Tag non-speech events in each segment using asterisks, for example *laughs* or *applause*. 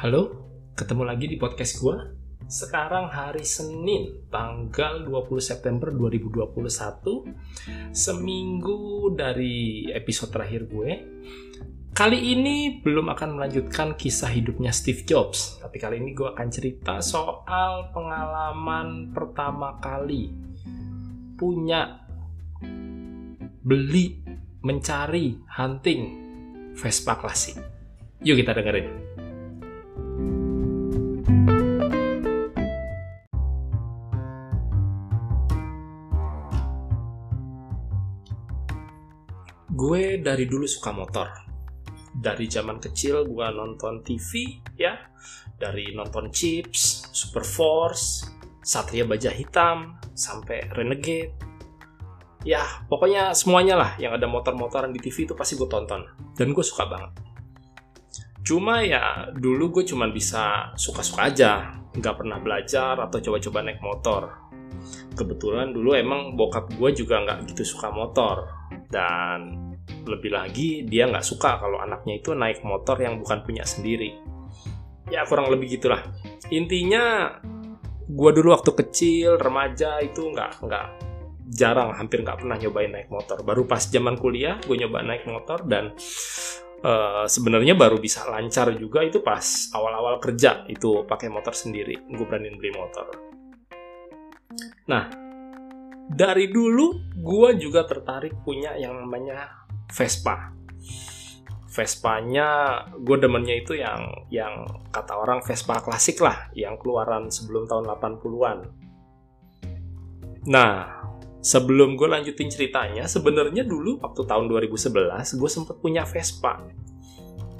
Halo, ketemu lagi di podcast gue. Sekarang hari Senin, tanggal 20 September 2021, seminggu dari episode terakhir gue. Kali ini belum akan melanjutkan kisah hidupnya Steve Jobs, tapi kali ini gue akan cerita soal pengalaman pertama kali punya beli, mencari, hunting Vespa klasik. Yuk kita dengerin. Dari dulu suka motor. Dari zaman kecil gue nonton TV ya, dari nonton Chips, Super Force, Satria Baja Hitam, sampai Renegade. Ya, pokoknya semuanya lah yang ada motor-motoran di TV itu pasti gue tonton. Dan gue suka banget. Cuma ya dulu gue cuma bisa suka-suka aja, nggak pernah belajar atau coba-coba naik motor. Kebetulan dulu emang bokap gue juga nggak gitu suka motor dan lebih lagi dia nggak suka kalau anaknya itu naik motor yang bukan punya sendiri. Ya kurang lebih gitulah. Intinya gue dulu waktu kecil remaja itu nggak nggak jarang hampir nggak pernah nyobain naik motor. Baru pas zaman kuliah gue nyoba naik motor dan uh, sebenarnya baru bisa lancar juga itu pas awal-awal kerja itu pakai motor sendiri. Gue berani beli motor. Nah, dari dulu gue juga tertarik punya yang namanya Vespa. Vespanya gue demennya itu yang yang kata orang Vespa klasik lah, yang keluaran sebelum tahun 80-an. Nah, sebelum gue lanjutin ceritanya, sebenarnya dulu waktu tahun 2011 gue sempet punya Vespa.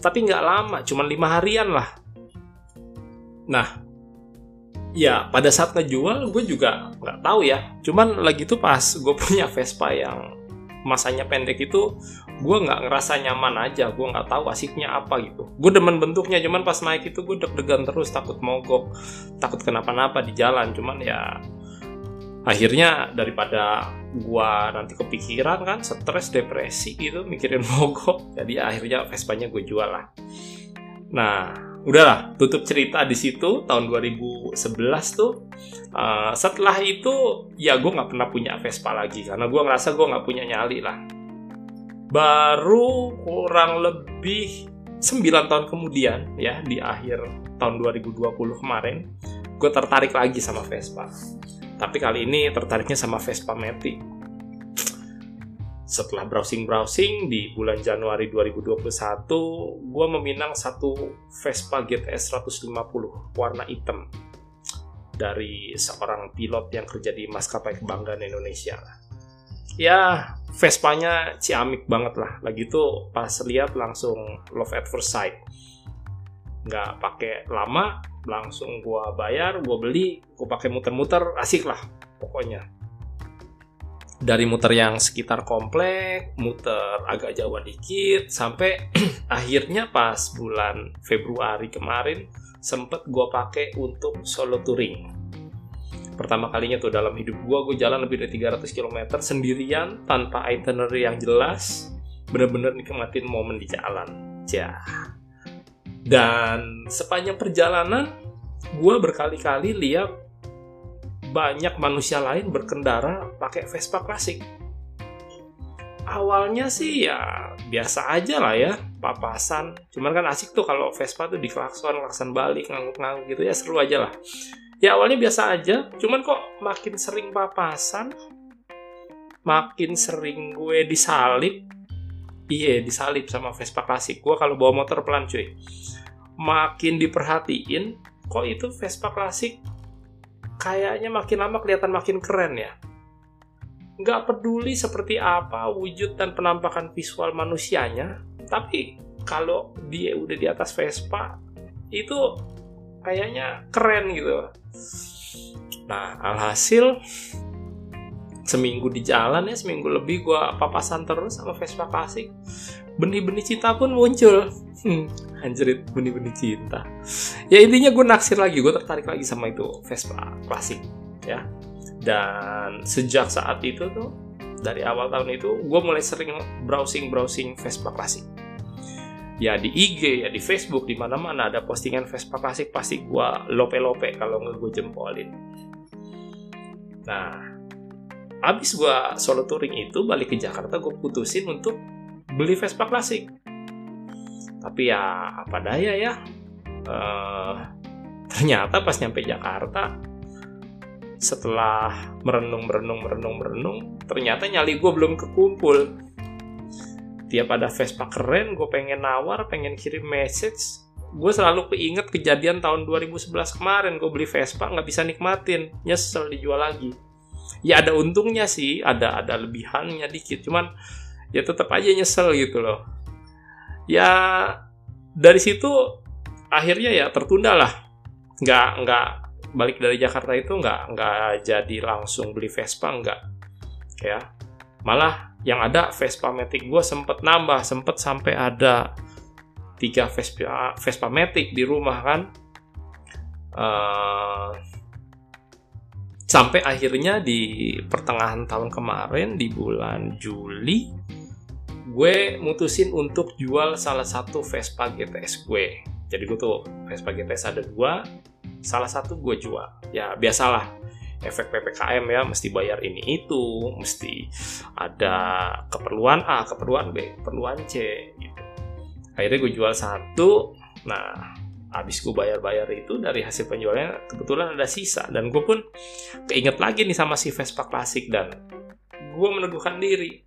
Tapi nggak lama, cuma lima harian lah. Nah, ya pada saat ngejual gue juga nggak tahu ya. Cuman lagi tuh pas gue punya Vespa yang masanya pendek itu gue nggak ngerasa nyaman aja gue nggak tahu asiknya apa gitu. Gue demen bentuknya cuman pas naik itu gue deg-degan terus takut mogok takut kenapa-napa di jalan. Cuman ya akhirnya daripada gue nanti kepikiran kan stres depresi gitu mikirin *laughs* mogok jadi akhirnya Vespanya gue jual lah. Nah udahlah tutup cerita di situ tahun 2011 tuh uh, setelah itu ya gue nggak pernah punya Vespa lagi karena gue ngerasa gue nggak punya nyali lah. Baru kurang lebih 9 tahun kemudian ya di akhir tahun 2020 kemarin gue tertarik lagi sama Vespa. Tapi kali ini tertariknya sama Vespa Matic setelah browsing-browsing di bulan Januari 2021, gue meminang satu Vespa GTS 150 warna hitam dari seorang pilot yang kerja di maskapai kebanggaan Indonesia. Ya, Vespanya ciamik banget lah. Lagi tuh pas lihat langsung love at first sight. Nggak pakai lama, langsung gue bayar, gue beli, gue pakai muter-muter, asik lah pokoknya dari muter yang sekitar komplek, muter agak jauh dikit, sampai *clears throat* akhirnya pas bulan Februari kemarin sempet gue pakai untuk solo touring. Pertama kalinya tuh dalam hidup gue, gue jalan lebih dari 300 km sendirian tanpa itinerary yang jelas, bener-bener nikmatin momen di jalan. Ya. Dan sepanjang perjalanan, gue berkali-kali lihat banyak manusia lain berkendara pakai Vespa klasik. Awalnya sih ya biasa aja lah ya, papasan. Cuman kan asik tuh kalau Vespa tuh di klakson, klakson balik, ngangguk-ngangguk gitu ya seru aja lah. Ya awalnya biasa aja, cuman kok makin sering papasan, makin sering gue disalip, iya disalip sama Vespa klasik. Gue kalau bawa motor pelan cuy. Makin diperhatiin, kok itu Vespa klasik kayaknya makin lama kelihatan makin keren ya. Nggak peduli seperti apa wujud dan penampakan visual manusianya, tapi kalau dia udah di atas Vespa, itu kayaknya keren gitu. Nah, alhasil seminggu di jalan ya, seminggu lebih gue papasan terus sama Vespa klasik. Benih-benih cinta pun muncul. Hmm, anjrit benih-benih cinta. Ya intinya gue naksir lagi gue tertarik lagi sama itu Vespa klasik ya. Dan sejak saat itu tuh dari awal tahun itu gue mulai sering browsing browsing Vespa klasik. Ya di IG ya di Facebook di mana mana ada postingan Vespa klasik pasti gue lope-lope kalau nggak gue jempolin. Nah abis gue solo touring itu balik ke Jakarta gue putusin untuk beli Vespa klasik. Tapi ya apa daya ya? Uh, ternyata pas nyampe Jakarta setelah merenung merenung merenung merenung ternyata nyali gue belum kekumpul. Tiap ada Vespa keren gue pengen nawar pengen kirim message gue selalu keinget kejadian tahun 2011 kemarin. Gue beli Vespa nggak bisa nikmatin. Nyesel dijual lagi. Ya ada untungnya sih ada ada lebihannya dikit. Cuman ya tetap aja nyesel gitu loh. Ya dari situ akhirnya ya tertunda lah. Nggak nggak balik dari Jakarta itu nggak nggak jadi langsung beli Vespa nggak. Ya malah yang ada Vespa Matic gue sempet nambah sempet sampai ada tiga Vespa Vespa Matic di rumah kan. Uh, sampai akhirnya di pertengahan tahun kemarin di bulan Juli gue mutusin untuk jual salah satu Vespa GTS gue. Jadi gue tuh Vespa GTS ada dua salah satu gue jual. Ya biasalah. Efek PPKM ya mesti bayar ini itu mesti ada keperluan A keperluan B keperluan C gitu. Akhirnya gue jual satu. Nah habis gue bayar-bayar itu dari hasil penjualannya kebetulan ada sisa. Dan gue pun keinget lagi nih sama si Vespa klasik dan gue meneguhkan diri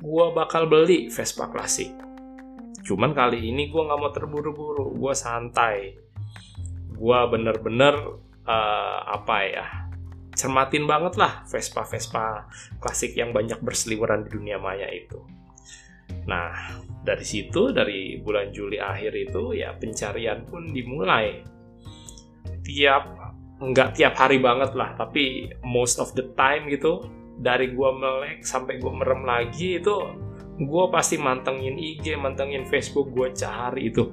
gue bakal beli Vespa klasik cuman kali ini gue nggak mau terburu-buru gue santai gue bener-bener uh, apa ya cermatin banget lah Vespa-Vespa klasik yang banyak berseliweran di dunia maya itu. Nah, dari situ, dari bulan Juli akhir itu, ya pencarian pun dimulai. Tiap, nggak tiap hari banget lah, tapi most of the time gitu, dari gua melek sampai gua merem lagi itu, gua pasti mantengin IG, mantengin Facebook, gua cari itu.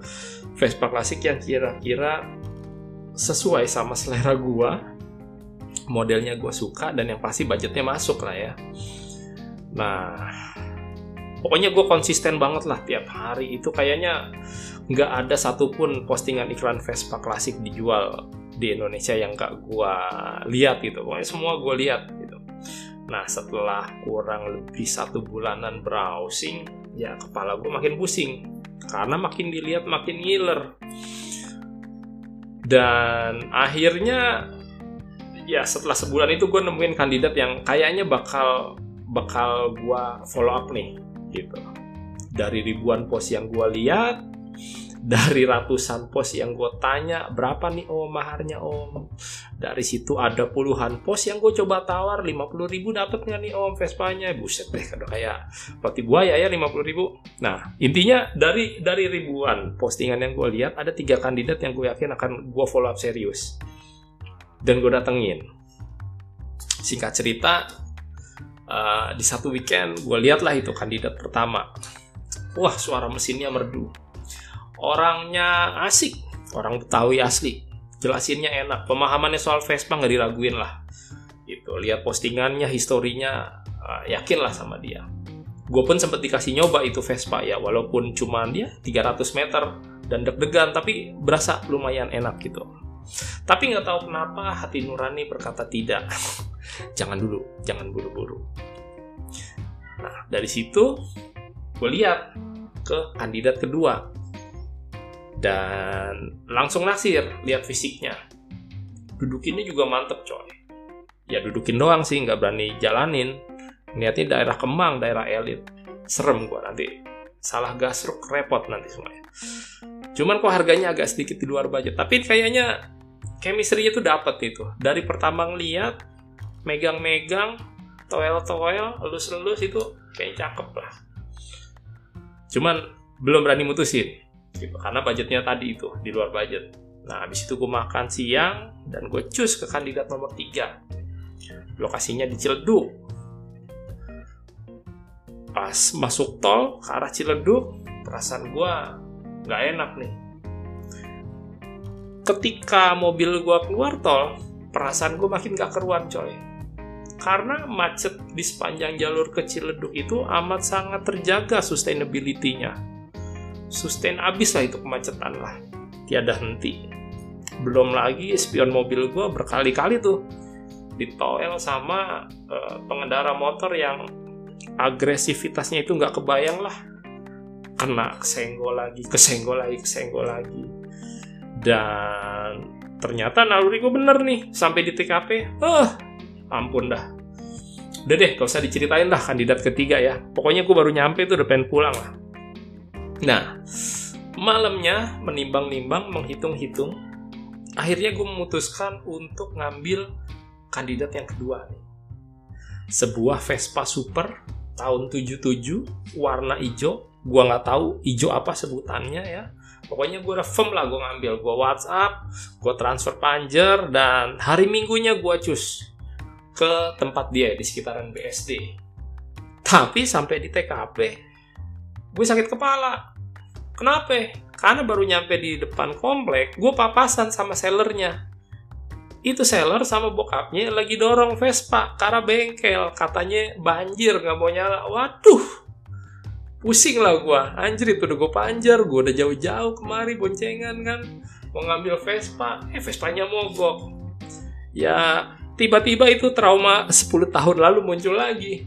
Vespa klasik yang kira-kira sesuai sama selera gua modelnya gue suka dan yang pasti budgetnya masuk lah ya. Nah pokoknya gue konsisten banget lah tiap hari. Itu kayaknya nggak ada satupun postingan iklan Vespa klasik dijual di Indonesia yang gak gue lihat gitu. Pokoknya semua gue lihat nah setelah kurang lebih satu bulanan browsing ya kepala gue makin pusing. Karena makin dilihat makin ngiler. Dan akhirnya ya setelah sebulan itu gue nemuin kandidat yang kayaknya bakal bakal gue follow up nih gitu. Dari ribuan post yang gue lihat dari ratusan post yang gue tanya berapa nih om maharnya om? Dari situ ada puluhan post yang gue coba tawar 50 ribu dapet nggak nih om Vespanya? Buset deh udah kayak roti buaya ya 50 ribu. Nah intinya dari dari ribuan postingan yang gue lihat ada tiga kandidat yang gue yakin akan gue follow up serius. Dan gue datengin. Singkat cerita uh, di satu weekend gue lihatlah itu kandidat pertama. Wah suara mesinnya merdu orangnya asik. Orang Betawi asli. Jelasinnya enak. Pemahamannya soal Vespa nggak diraguin lah. Itu lihat postingannya historinya uh, yakin lah sama dia. Gue pun sempat dikasih nyoba itu Vespa ya walaupun cuma dia 300 meter dan deg-degan tapi berasa lumayan enak gitu. Tapi nggak tahu kenapa hati nurani berkata tidak. *laughs* jangan dulu, jangan buru-buru. Nah, dari situ gue lihat ke kandidat kedua. Dan langsung nasir, lihat fisiknya. Dudukinnya juga mantep coy. Ya dudukin doang sih, nggak berani jalanin. Niatnya daerah Kemang, daerah elit. Serem gue nanti. Salah gasruk, repot nanti semuanya. Cuman kok harganya agak sedikit di luar budget. Tapi kayaknya chemistry-nya tuh dapet itu dari pertama ngeliat megang-megang toel-toel elus-elus itu kayak cakep lah cuman belum berani mutusin gitu. Karena budgetnya tadi itu di luar budget. Nah habis itu gue makan siang dan gue cus ke kandidat nomor 3 lokasinya di Ciledug. Pas masuk tol ke arah Ciledug perasaan gue nggak enak nih. Ketika mobil gue keluar tol perasaan gue makin gak keruan coy. Karena macet di sepanjang jalur kecil leduk itu amat sangat terjaga sustainability-nya sustain abis lah itu kemacetan lah. Tiada henti. Belum lagi spion mobil gue berkali-kali tuh ditoel sama uh, pengendara motor yang agresivitasnya itu nggak kebayang lah. Kena kesenggol lagi kesenggol lagi kesenggol lagi. Dan ternyata naluri gue bener nih sampai di TKP eh ampun dah. Udah deh gak usah diceritain lah kandidat ketiga ya. Pokoknya gue baru nyampe tuh udah pengen pulang lah nah malamnya menimbang-nimbang menghitung-hitung akhirnya gue memutuskan untuk ngambil kandidat yang kedua nih. Sebuah Vespa Super tahun 77 warna hijau. Gua nggak tahu hijau apa sebutannya ya. Pokoknya gue firm lah gue ngambil. Gue WhatsApp gue transfer panjer dan hari minggunya gue cus ke tempat dia di sekitaran BSD tapi sampai di TKP gue sakit kepala. Kenapa? Karena baru nyampe di depan komplek gue papasan sama sellernya. Itu seller sama bokapnya lagi dorong Vespa karena bengkel. Katanya banjir nggak mau nyala. Waduh pusing lah gue anjir itu udah gue panjar. Gue udah jauh-jauh kemari boncengan kan. Mau ngambil Vespa eh Vespanya mogok. Ya tiba-tiba itu trauma 10 tahun lalu muncul lagi.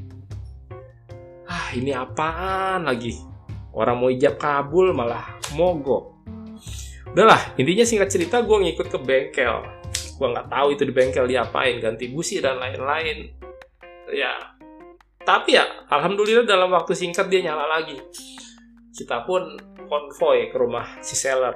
Ah ini apaan lagi orang mau ijab kabul malah mogok udahlah intinya singkat cerita gue ngikut ke bengkel gue nggak tahu itu di bengkel diapain ganti busi dan lain-lain ya tapi ya, alhamdulillah dalam waktu singkat dia nyala lagi. Kita pun konvoy ke rumah si seller.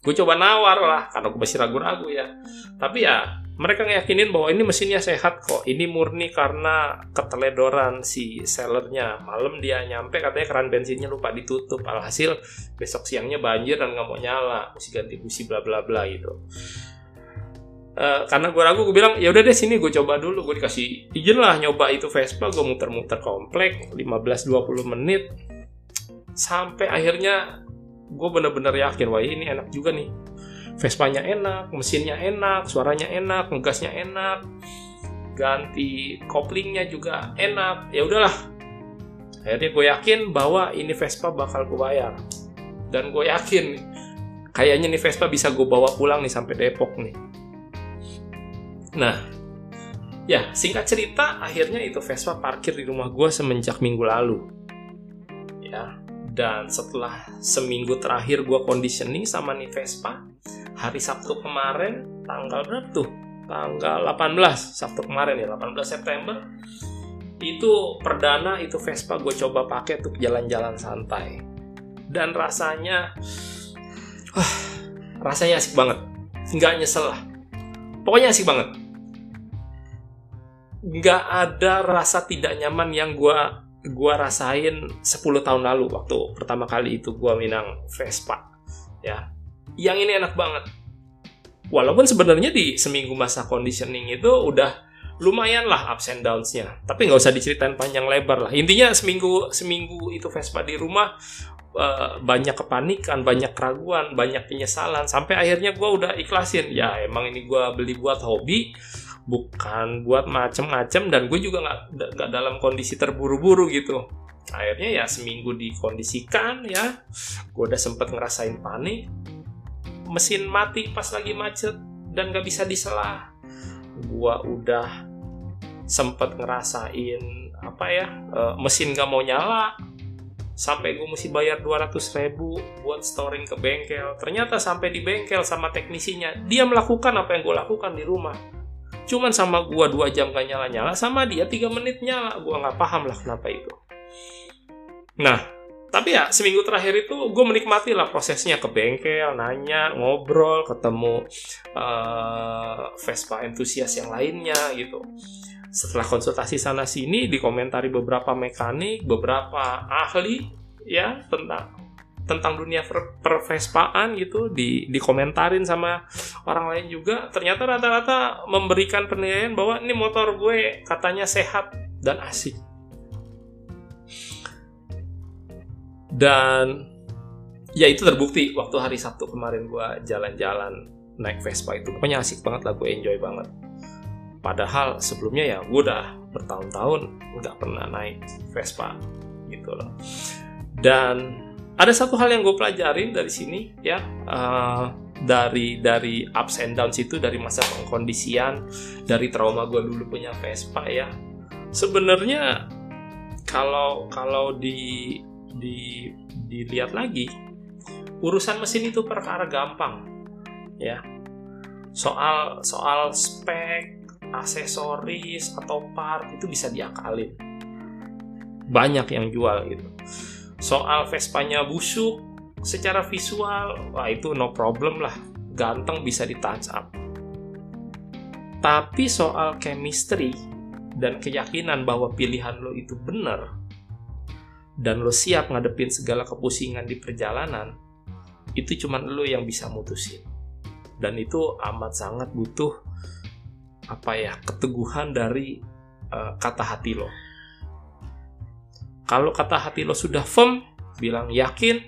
Gue coba nawar lah, karena gue masih ragu-ragu ya. Tapi ya, mereka ngeyakinin bahwa ini mesinnya sehat kok. Ini murni karena keteledoran si sellernya. Malam dia nyampe katanya keran bensinnya lupa ditutup. Alhasil besok siangnya banjir dan nggak mau nyala. Mesti ganti busi bla bla bla gitu. Uh, karena gue ragu gue bilang ya udah deh sini gue coba dulu gue dikasih izin lah nyoba itu Vespa gue muter-muter komplek 15-20 menit sampai akhirnya gue bener-bener yakin wah ini enak juga nih Vespanya enak mesinnya enak suaranya enak ngegasnya enak ganti koplingnya juga enak. Ya udahlah. Akhirnya gue yakin bahwa ini Vespa bakal gue bayar. Dan gue yakin kayaknya nih Vespa bisa gue bawa pulang nih sampai Depok nih. Nah, ya singkat cerita akhirnya itu Vespa parkir di rumah gue semenjak minggu lalu. Ya, dan setelah seminggu terakhir gue conditioning sama nih Vespa, hari Sabtu kemarin tanggal berapa tuh? Tanggal 18 Sabtu kemarin ya, 18 September. Itu perdana itu Vespa gue coba pakai untuk jalan-jalan santai. Dan rasanya wah, rasanya asik banget. Nggak nyesel lah. Pokoknya asik banget. Nggak ada rasa tidak nyaman yang gue gua rasain 10 tahun lalu waktu pertama kali itu gue minang Vespa ya. Yang ini enak banget. Walaupun sebenarnya di seminggu masa conditioning itu udah lumayan lah ups and downs-nya. Tapi nggak usah diceritain panjang lebar lah. Intinya seminggu seminggu itu Vespa di rumah uh, banyak kepanikan banyak keraguan banyak penyesalan. Sampai akhirnya gue udah ikhlasin ya emang ini gue beli buat hobi bukan buat macem-macem dan gue juga nggak nggak dalam kondisi terburu-buru gitu. Akhirnya ya seminggu dikondisikan ya gue udah sempet ngerasain panik. Mesin mati pas lagi macet dan gak bisa disela gue udah sempet ngerasain apa ya uh, mesin gak mau nyala. Sampai gue mesti bayar 200 ribu buat storing ke bengkel. Ternyata sampai di bengkel sama teknisinya dia melakukan apa yang gue lakukan di rumah cuman sama gua dua jam gak nyala nyala sama dia tiga menit nyala. Gua nggak paham lah kenapa itu. Nah tapi ya seminggu terakhir itu gue menikmati lah prosesnya. Ke bengkel nanya ngobrol ketemu uh, Vespa entusias yang lainnya gitu. Setelah konsultasi sana sini dikomentari beberapa mekanik beberapa ahli ya tentang tentang dunia per pervespaan gitu di dikomentarin sama orang lain juga ternyata rata-rata memberikan penilaian bahwa ini motor gue katanya sehat dan asik. Dan ya itu terbukti waktu hari Sabtu kemarin gue jalan-jalan naik Vespa itu. Pokoknya asik banget lah gue enjoy banget. Padahal sebelumnya ya gue udah bertahun-tahun nggak pernah naik Vespa gitu loh. Dan ada satu hal yang gue pelajarin dari sini ya uh, dari dari ups and downs itu dari masa pengkondisian dari trauma gue dulu punya Vespa ya. Sebenarnya kalau kalau di di dilihat lagi urusan mesin itu perkara gampang ya. Soal soal spek aksesoris atau part itu bisa diakalin. Banyak yang jual gitu soal Vespanya busuk secara visual wah itu no problem lah. Ganteng bisa di touch up. Tapi soal chemistry dan keyakinan bahwa pilihan lo itu benar dan lo siap ngadepin segala kepusingan di perjalanan itu cuma lo yang bisa mutusin. Dan itu amat sangat butuh apa ya keteguhan dari uh, kata hati lo kalau kata hati lo sudah firm, bilang yakin,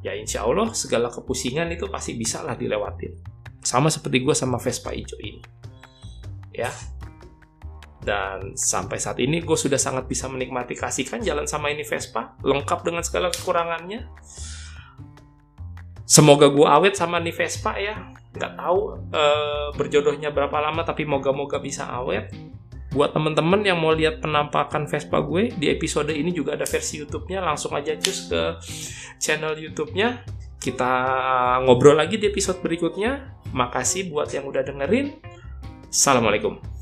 ya insya Allah segala kepusingan itu pasti bisa lah dilewatin. Sama seperti gue sama Vespa hijau ini. Ya. Dan sampai saat ini gue sudah sangat bisa menikmati kasihkan jalan sama ini Vespa, lengkap dengan segala kekurangannya. Semoga gue awet sama nih Vespa ya. Nggak tahu e, berjodohnya berapa lama, tapi moga-moga bisa awet Buat temen-temen yang mau lihat penampakan Vespa gue, di episode ini juga ada versi YouTube-nya. Langsung aja cus ke channel YouTube-nya. Kita ngobrol lagi di episode berikutnya. Makasih buat yang udah dengerin. Assalamualaikum.